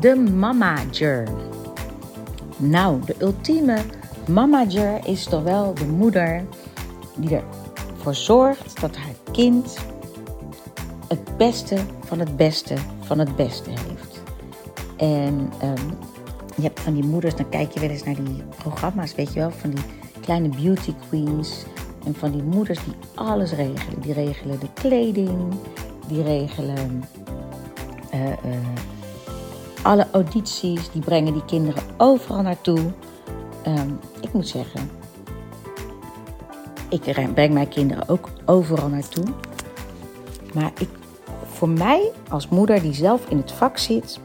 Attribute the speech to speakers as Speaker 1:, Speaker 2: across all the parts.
Speaker 1: de mamager. Nou, de ultieme mamager is toch wel de moeder die ervoor zorgt dat haar kind het beste van het beste van het beste heeft. En um, je hebt van die moeders, dan kijk je wel eens naar die programma's, weet je wel, van die kleine beauty queens. En van die moeders die alles regelen. Die regelen de kleding, die regelen uh, uh, alle audities, die brengen die kinderen overal naartoe. Um, ik moet zeggen, ik breng mijn kinderen ook overal naartoe. Maar ik, voor mij als moeder die zelf in het vak zit,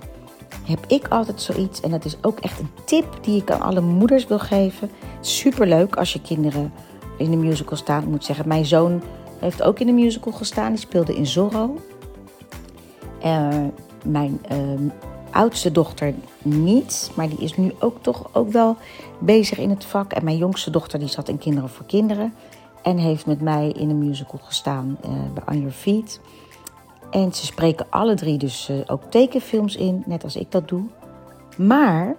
Speaker 1: heb ik altijd zoiets. En dat is ook echt een tip die ik aan alle moeders wil geven. Superleuk als je kinderen in de musical staan. Ik moet zeggen, mijn zoon heeft ook in de musical gestaan. Die speelde in Zorro. Uh, mijn uh, oudste dochter niet, maar die is nu ook toch ook wel bezig in het vak. En mijn jongste dochter die zat in Kinderen voor Kinderen. En heeft met mij in een musical gestaan uh, bij On Your Feet. En ze spreken alle drie dus uh, ook tekenfilms in, net als ik dat doe. Maar,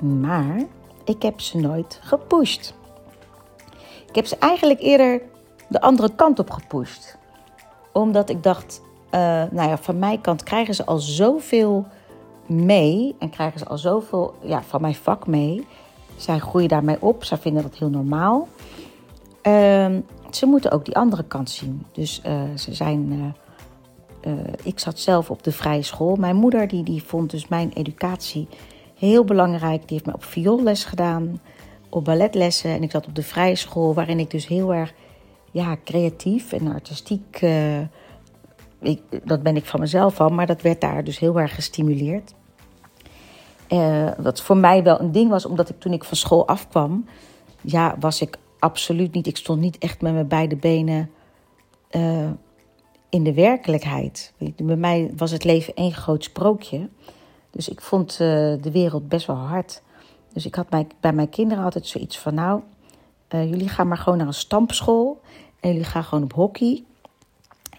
Speaker 1: maar, ik heb ze nooit gepusht. Ik heb ze eigenlijk eerder de andere kant op gepusht. Omdat ik dacht, uh, nou ja, van mijn kant krijgen ze al zoveel mee. En krijgen ze al zoveel ja, van mijn vak mee. Zij groeien daarmee op. Zij vinden dat heel normaal. Uh, ze moeten ook die andere kant zien. Dus uh, ze zijn. Uh, ik zat zelf op de vrije school. Mijn moeder die, die vond dus mijn educatie heel belangrijk. Die heeft me op vioolles gedaan, op balletlessen. En ik zat op de vrije school, waarin ik dus heel erg ja, creatief en artistiek. Ik, dat ben ik van mezelf al, maar dat werd daar dus heel erg gestimuleerd. Uh, wat voor mij wel een ding was, omdat ik toen ik van school afkwam, ja, was ik absoluut niet. Ik stond niet echt met mijn beide benen uh, in de werkelijkheid. Bij mij was het leven één groot sprookje. Dus ik vond uh, de wereld best wel hard. Dus ik had bij, mijn kinderen altijd zoiets van: nou, jullie gaan maar gewoon naar een stampschool. En jullie gaan gewoon op hockey.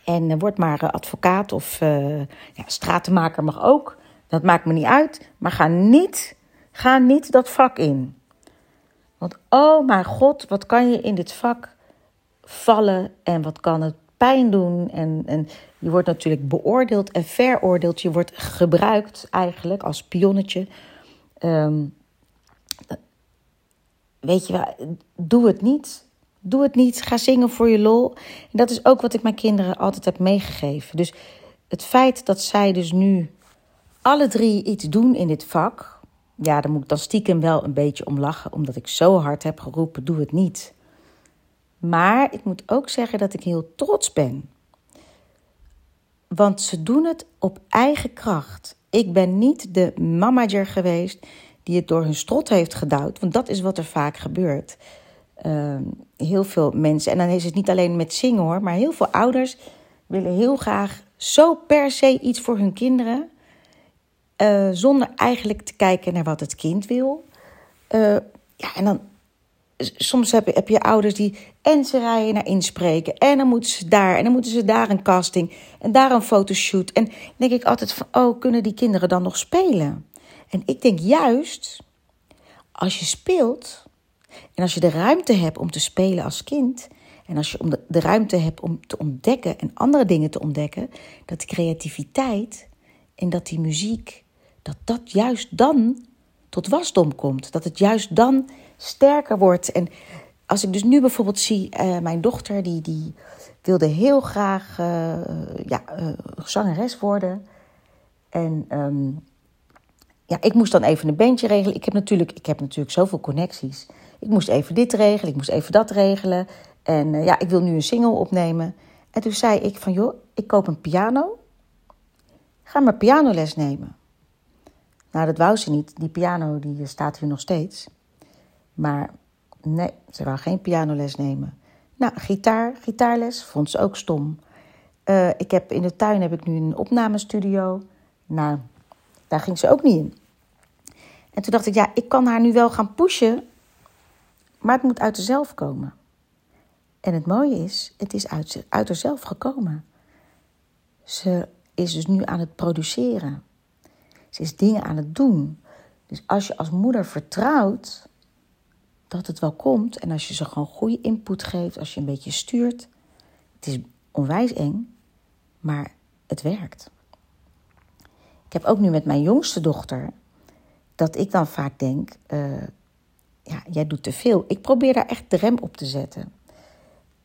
Speaker 1: En word maar advocaat of ja, stratenmaker mag ook. Dat maakt me niet uit. Maar ga niet, ga niet dat vak in. Want oh mijn god, wat kan je in dit vak vallen en wat kan het pijn doen. En, en je wordt natuurlijk beoordeeld en veroordeeld. Je wordt gebruikt eigenlijk als pionnetje. Um, weet je wel, doe het niet. Doe het niet. Ga zingen voor je lol. En dat is ook wat ik mijn kinderen altijd heb meegegeven. Dus het feit dat zij dus nu alle drie iets doen in dit vak. Ja, daar moet ik dan stiekem wel een beetje om lachen. Omdat ik zo hard heb geroepen, doe het niet. Maar ik moet ook zeggen dat ik heel trots ben. Want ze doen het op eigen kracht. Ik ben niet de mamager geweest die het door hun strot heeft gedouwd. Want dat is wat er vaak gebeurt. Uh, heel veel mensen, en dan is het niet alleen met zingen hoor, maar heel veel ouders willen heel graag zo per se iets voor hun kinderen. Uh, zonder eigenlijk te kijken naar wat het kind wil. Uh, ja, en dan soms heb je, heb je ouders die en ze rijden naar inspreken en dan moeten ze daar en dan moeten ze daar een casting en daar een fotoshoot. En dan denk ik altijd van, oh, kunnen die kinderen dan nog spelen? En ik denk juist, als je speelt en als je de ruimte hebt om te spelen als kind en als je de ruimte hebt om te ontdekken en andere dingen te ontdekken, dat creativiteit en dat die muziek, dat dat juist dan tot wasdom komt. Dat het juist dan sterker wordt. En als ik dus nu bijvoorbeeld zie, uh, mijn dochter, die, die wilde heel graag uh, ja, uh, zangeres worden. En um, ja, ik moest dan even een bandje regelen. Ik heb, natuurlijk, ik heb natuurlijk zoveel connecties. Ik moest even dit regelen, ik moest even dat regelen. En ja, ik wil nu een single opnemen. En toen zei ik van, joh, ik koop een piano. Ga maar pianoles nemen. Nou, dat wou ze niet. Die piano die staat hier nog steeds. Maar nee, ze wou geen pianoles nemen. Nou, gitaar, gitaarles vond ze ook stom. Uh, ik heb, in de tuin heb ik nu een opnamestudio. Nou, daar ging ze ook niet in. En toen dacht ik, ja, ik kan haar nu wel gaan pushen, maar het moet uit zelf komen. En het mooie is, het is uit, uit haarzelf gekomen. Ze is dus nu aan het produceren. Ze is dingen aan het doen. Dus als je als moeder vertrouwt dat het wel komt en als je ze gewoon goede input geeft, als je een beetje stuurt, het is onwijs eng, maar het werkt. Ik heb ook nu met mijn jongste dochter dat ik dan vaak denk: uh, ja, jij doet te veel. Ik probeer daar echt de rem op te zetten.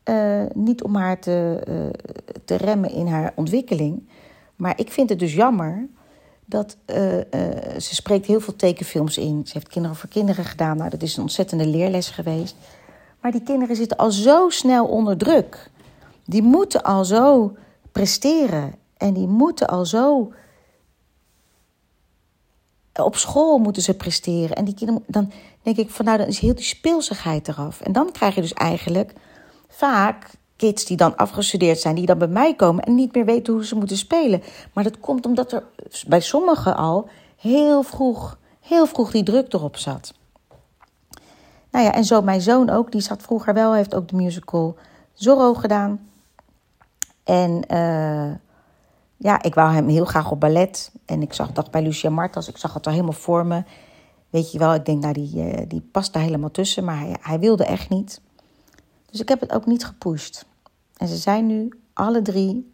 Speaker 1: Uh, niet om haar te, uh, te remmen in haar ontwikkeling, maar ik vind het dus jammer dat ze spreekt heel veel tekenfilms in. Ze heeft kinderen voor kinderen gedaan. Nou, dat is een ontzettende leerles geweest. Maar die kinderen zitten al zo snel onder druk. Die moeten al zo presteren. En die moeten al zo op school moeten ze presteren. En die kinderen, dan denk ik van nou, dan is heel die speelsigheid eraf. En dan krijg je dus eigenlijk vaak kids die dan afgestudeerd zijn, die dan bij mij komen en niet meer weten hoe ze moeten spelen. Maar dat komt omdat er bij sommigen al heel vroeg, heel vroeg die druk erop zat. Nou ja, en zo mijn zoon ook, die zat vroeger wel, heeft ook de musical Zorro gedaan. En uh, ja, ik wou hem heel graag op ballet. En ik zag dat bij Lucia Martens. Ik zag het al helemaal voor me. Weet je wel, ik denk, nou, die, uh, die past daar helemaal tussen. Maar hij, hij wilde echt niet. Dus ik heb het ook niet gepusht. En ze zijn nu alle drie,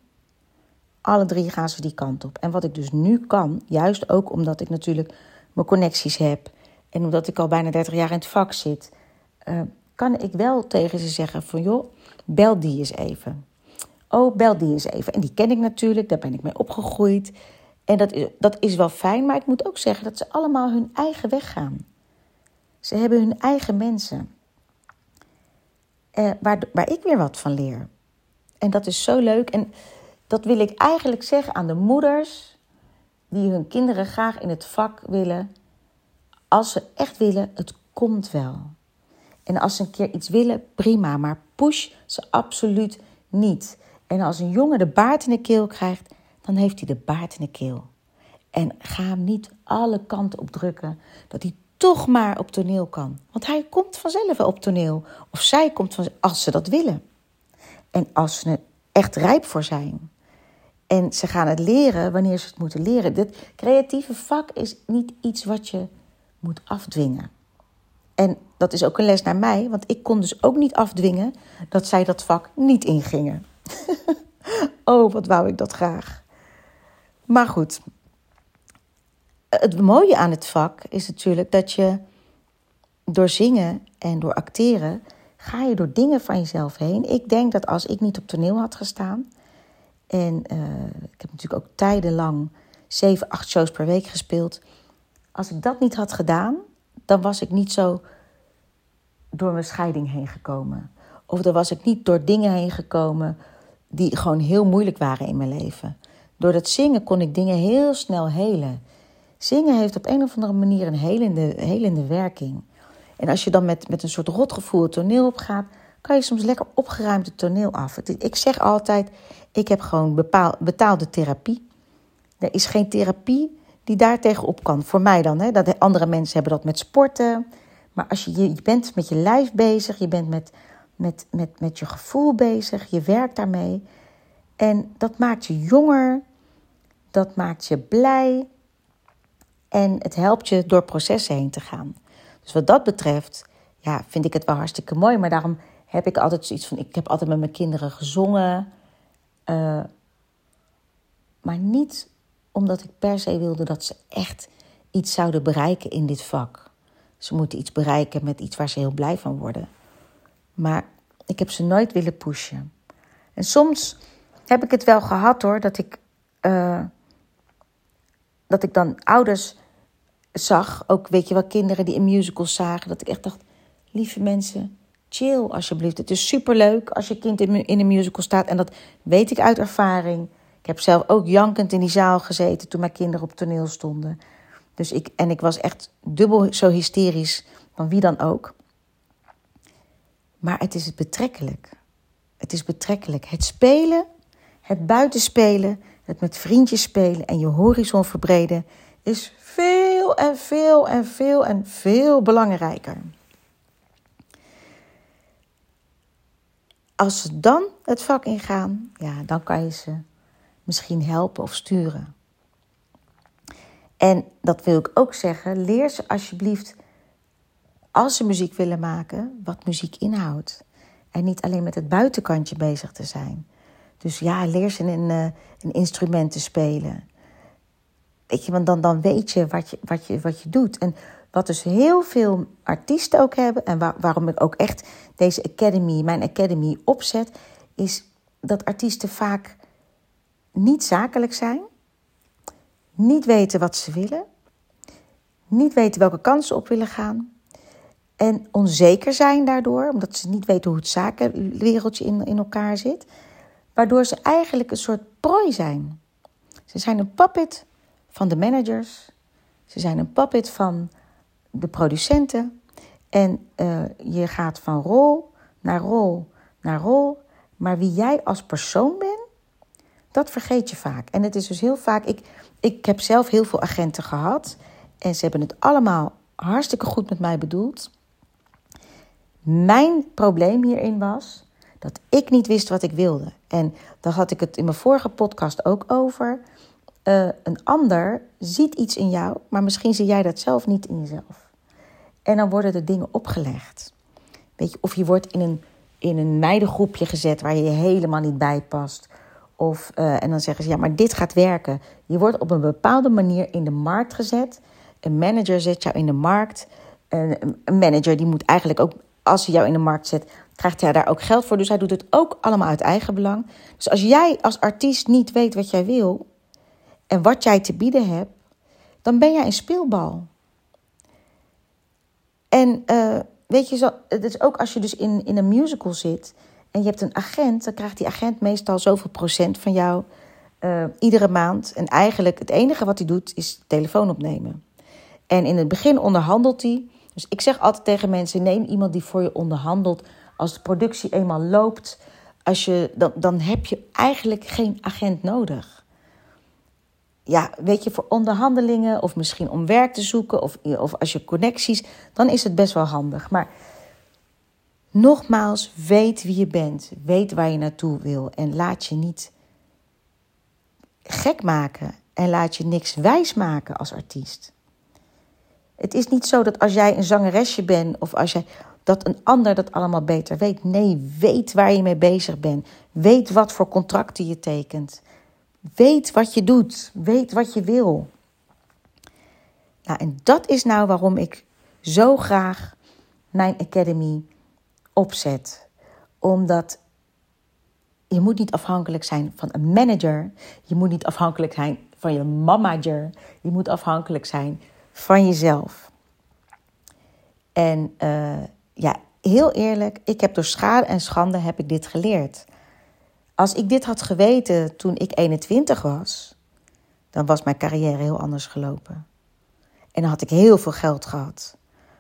Speaker 1: alle drie gaan ze die kant op. En wat ik dus nu kan, juist ook omdat ik natuurlijk mijn connecties heb. En omdat ik al bijna 30 jaar in het vak zit. Uh, kan ik wel tegen ze zeggen van, joh, bel die eens even. Oh, bel die eens even. En die ken ik natuurlijk, daar ben ik mee opgegroeid. En dat is, dat is wel fijn, maar ik moet ook zeggen dat ze allemaal hun eigen weg gaan. Ze hebben hun eigen mensen. Eh, waar, waar ik weer wat van leer. En dat is zo leuk. En dat wil ik eigenlijk zeggen aan de moeders die hun kinderen graag in het vak willen. Als ze echt willen, het komt wel. En als ze een keer iets willen, prima. Maar push ze absoluut niet. En als een jongen de baard in de keel krijgt, dan heeft hij de baard in de keel. En ga hem niet alle kanten op drukken dat hij toch maar op toneel kan. Want hij komt vanzelf op toneel. Of zij komt vanzelf, als ze dat willen. En als ze er echt rijp voor zijn. En ze gaan het leren wanneer ze het moeten leren. Dit creatieve vak is niet iets wat je moet afdwingen. En dat is ook een les naar mij, want ik kon dus ook niet afdwingen dat zij dat vak niet ingingen. oh, wat wou ik dat graag. Maar goed. Het mooie aan het vak is natuurlijk dat je door zingen en door acteren ga je door dingen van jezelf heen. Ik denk dat als ik niet op toneel had gestaan en uh, ik heb natuurlijk ook tijdenlang zeven, acht shows per week gespeeld. Als ik dat niet had gedaan, dan was ik niet zo door mijn scheiding heen gekomen. Of dan was ik niet door dingen heen gekomen die gewoon heel moeilijk waren in mijn leven. Door dat zingen kon ik dingen heel snel helen. Zingen heeft op een of andere manier een helende, helende werking. En als je dan met, met een soort rotgevoel het toneel opgaat, kan je soms lekker opgeruimd het toneel af. Ik zeg altijd, ik heb gewoon betaalde therapie. Er is geen therapie die daar tegenop kan. Voor mij dan. Hè? Dat, andere mensen hebben dat met sporten. Maar als je, je bent met je lijf bezig, je bent met met, met, met je gevoel bezig, je werkt daarmee. En dat maakt je jonger, dat maakt je blij en het helpt je door processen heen te gaan. Dus wat dat betreft, ja, vind ik het wel hartstikke mooi. Maar daarom heb ik altijd zoiets van: ik heb altijd met mijn kinderen gezongen. Uh, maar niet omdat ik per se wilde dat ze echt iets zouden bereiken in dit vak. Ze moeten iets bereiken met iets waar ze heel blij van worden. Maar ik heb ze nooit willen pushen. En soms heb ik het wel gehad hoor, dat ik, uh, dat ik dan ouders zag, ook weet je wel, kinderen die in musicals zagen, dat ik echt dacht, lieve mensen, chill alsjeblieft. Het is superleuk als je kind in, in een musical staat en dat weet ik uit ervaring. Ik heb zelf ook jankend in die zaal gezeten toen mijn kinderen op toneel stonden. Dus ik, en ik was echt dubbel zo hysterisch van wie dan ook. Maar het is betrekkelijk. Het is betrekkelijk. Het spelen, het buitenspelen, het met vriendjes spelen en je horizon verbreden is veel en veel en veel en veel belangrijker. Als ze dan het vak ingaan, ja, dan kan je ze misschien helpen of sturen. En dat wil ik ook zeggen, leer ze alsjeblieft, als ze muziek willen maken, wat muziek inhoudt. En niet alleen met het buitenkantje bezig te zijn. Dus ja, leer ze een, uh, een instrument te spelen. Weet je, want dan, dan weet je wat, je wat je wat je doet. En wat dus heel veel artiesten ook hebben, en waarom ik ook echt deze academy, mijn academy opzet, is dat artiesten vaak niet zakelijk zijn, niet weten wat ze willen, niet weten welke kansen op willen gaan en onzeker zijn daardoor, omdat ze niet weten hoe het zakenwereldje in, in elkaar zit, waardoor ze eigenlijk een soort prooi zijn. Ze zijn een puppet van de managers, ze zijn een puppet van de producenten en uh, je gaat van rol naar rol naar rol, maar wie jij als persoon bent, dat vergeet je vaak. En het is dus heel vaak, ik, ik heb zelf heel veel agenten gehad en ze hebben het allemaal hartstikke goed met mij bedoeld. Mijn probleem hierin was dat ik niet wist wat ik wilde. En daar had ik het in mijn vorige podcast ook over. Uh, een ander ziet iets in jou, maar misschien zie jij dat zelf niet in jezelf. En dan worden er dingen opgelegd. Weet je, of je wordt in een, in een meidengroepje gezet waar je helemaal niet bij past. Of, uh, en dan zeggen ze, ja, maar dit gaat werken. Je wordt op een bepaalde manier in de markt gezet. Een manager zet jou in de markt. Een, een manager die moet eigenlijk ook als hij jou in de markt zet, krijgt hij daar ook geld voor. Dus hij doet het ook allemaal uit eigen belang. Dus als jij als artiest niet weet wat jij wil en wat jij te bieden hebt, dan ben jij een speelbal. En uh, weet je, zo, is ook als je dus in, in een musical zit en je hebt een agent, dan krijgt die agent meestal zoveel procent van jou uh, iedere maand. En eigenlijk het enige wat hij doet is telefoon opnemen. En in het begin onderhandelt hij. Dus ik zeg altijd tegen mensen: neem iemand die voor je onderhandelt. Als de productie eenmaal loopt, als je, dan, dan heb je eigenlijk geen agent nodig. Ja, weet je, voor onderhandelingen of misschien om werk te zoeken of, of als je connecties, dan is het best wel handig. Maar nogmaals, weet wie je bent, weet waar je naartoe wil en laat je niet gek maken en laat je niks wijs maken als artiest. Het is niet zo dat als jij een zangeresje bent of als jij dat een ander dat allemaal beter weet. Nee, weet waar je mee bezig bent. Weet wat voor contracten je tekent. Weet wat je doet. Weet wat je wil. Nou, en dat is nou waarom ik zo graag mijn academy opzet. Omdat je moet niet afhankelijk zijn van een manager. Je moet niet afhankelijk zijn van je manager. Je moet afhankelijk zijn van jezelf. En ja, heel eerlijk, ik heb door schade en schande heb ik dit geleerd. Als ik dit had geweten toen ik 21 was, dan was mijn carrière heel anders gelopen. En dan had ik heel veel geld gehad.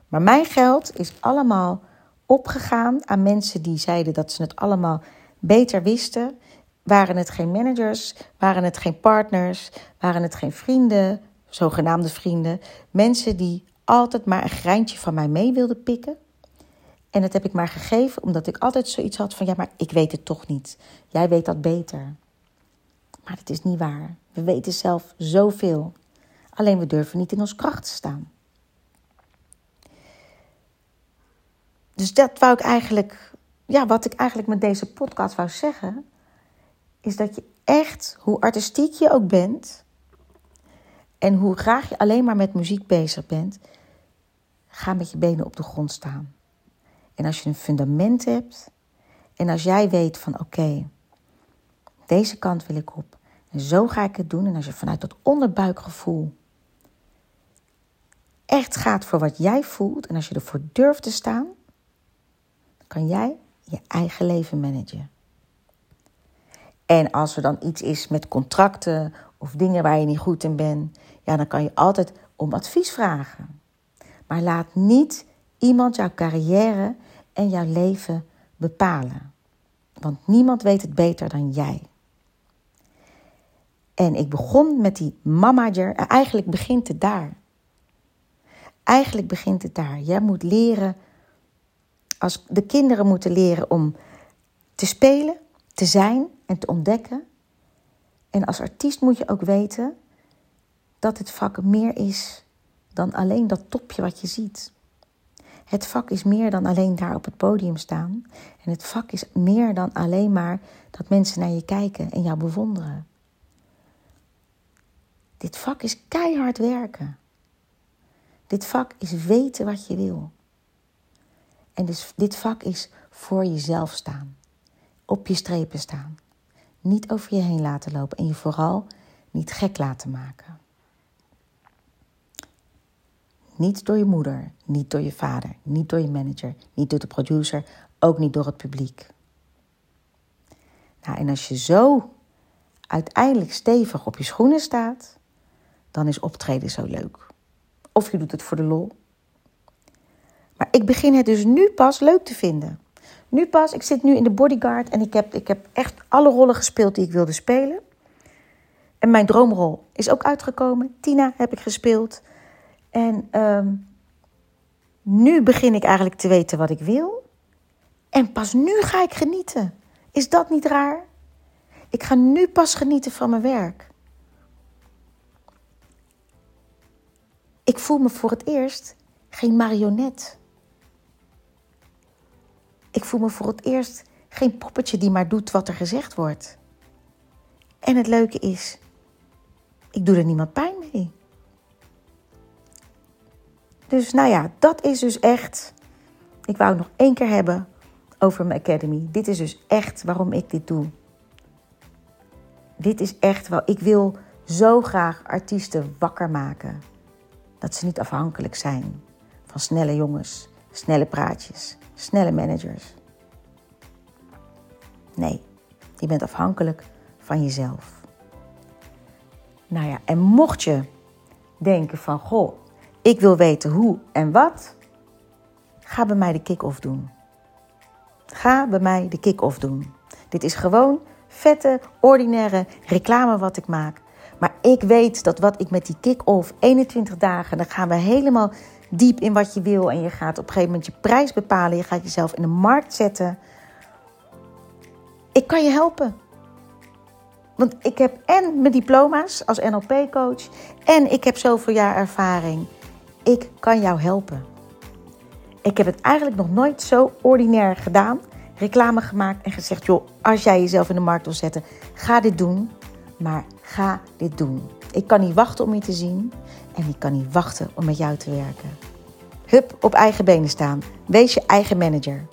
Speaker 1: Maar mijn geld is allemaal opgegaan aan mensen die zeiden dat ze het allemaal beter wisten. Waren het geen managers, waren het geen partners, waren het geen vrienden, zogenaamde vrienden, mensen die altijd maar een greintje van mij mee wilden pikken. En dat heb ik maar gegeven omdat ik altijd zoiets had van ja, maar ik weet het toch niet. Jij weet dat beter. Maar dat is niet waar. We weten zelf zoveel. Alleen we durven niet in ons kracht te staan. Dus dat wou ik eigenlijk, ja, wat ik eigenlijk met deze podcast wou zeggen, is dat je echt, hoe artistiek je ook bent, en hoe graag je alleen maar met muziek bezig bent, ga met je benen op de grond staan. En als je een fundament hebt en als jij weet van oké, deze kant wil ik op en zo ga ik het doen. En als je vanuit dat onderbuikgevoel echt gaat voor wat jij voelt en als je ervoor durft te staan, kan jij je eigen leven managen. En als er dan iets is met contracten of dingen waar je niet goed in bent, ja, dan kan je altijd om advies vragen. Maar laat niet iemand jouw carrière en jouw leven bepalen. Want niemand weet het beter dan jij. En ik begon met die mamager. Eigenlijk begint het daar. Eigenlijk begint het daar. Jij moet leren, als de kinderen moeten leren om te spelen, te zijn en te ontdekken. En als artiest moet je ook weten dat het vak meer is dan alleen dat topje wat je ziet. Het vak is meer dan alleen daar op het podium staan. En het vak is meer dan alleen maar dat mensen naar je kijken en jou bewonderen. Dit vak is keihard werken. Dit vak is weten wat je wil. En dus dit vak is voor jezelf staan. Op je strepen staan. Niet over je heen laten lopen en je vooral niet gek laten maken. Niet door je moeder, niet door je vader, niet door je manager, niet door de producer, ook niet door het publiek. Nou, en als je zo uiteindelijk stevig op je schoenen staat, dan is optreden zo leuk. Of je doet het voor de lol. Maar ik begin het dus nu pas leuk te vinden. Nu pas, ik zit nu in de bodyguard en ik heb, ik heb echt alle rollen gespeeld die ik wilde spelen. En mijn droomrol is ook uitgekomen. Tina heb ik gespeeld. En ehm, nu begin ik eigenlijk te weten wat ik wil. En pas nu ga ik genieten. Is dat niet raar? Ik ga nu pas genieten van mijn werk. Ik voel me voor het eerst geen marionet. Ik voel me voor het eerst geen poppetje die maar doet wat er gezegd wordt. En het leuke is, ik doe er niemand pijn mee. Dus nou ja, dat is dus echt. Ik wou het nog één keer hebben over mijn academy. Dit is dus echt waarom ik dit doe. Dit is echt wel. Ik wil zo graag artiesten wakker maken. Dat ze niet afhankelijk zijn van snelle jongens, snelle praatjes, snelle managers. Nee, je bent afhankelijk van jezelf. Nou ja, en mocht je denken van, goh, ik wil weten hoe en wat, ga bij mij de kick-off doen. Ga bij mij de kick-off doen. Dit is gewoon vette, ordinaire reclame wat ik maak. Maar ik weet dat wat ik met die kick-off 21 dagen, dan gaan we helemaal diep in wat je wil. En je gaat op een gegeven moment je prijs bepalen. Je gaat jezelf in de markt zetten. Ik kan je helpen. Want ik heb en mijn diploma's als NLP-coach en ik heb zoveel jaar ervaring. Ik kan jou helpen. Ik heb het eigenlijk nog nooit zo ordinair gedaan. Reclame gemaakt en gezegd: joh, als jij jezelf in de markt wil zetten, ga dit doen. Maar ga dit doen. Ik kan niet wachten om je te zien en ik kan niet wachten om met jou te werken. Hup, op eigen benen staan. Wees je eigen manager.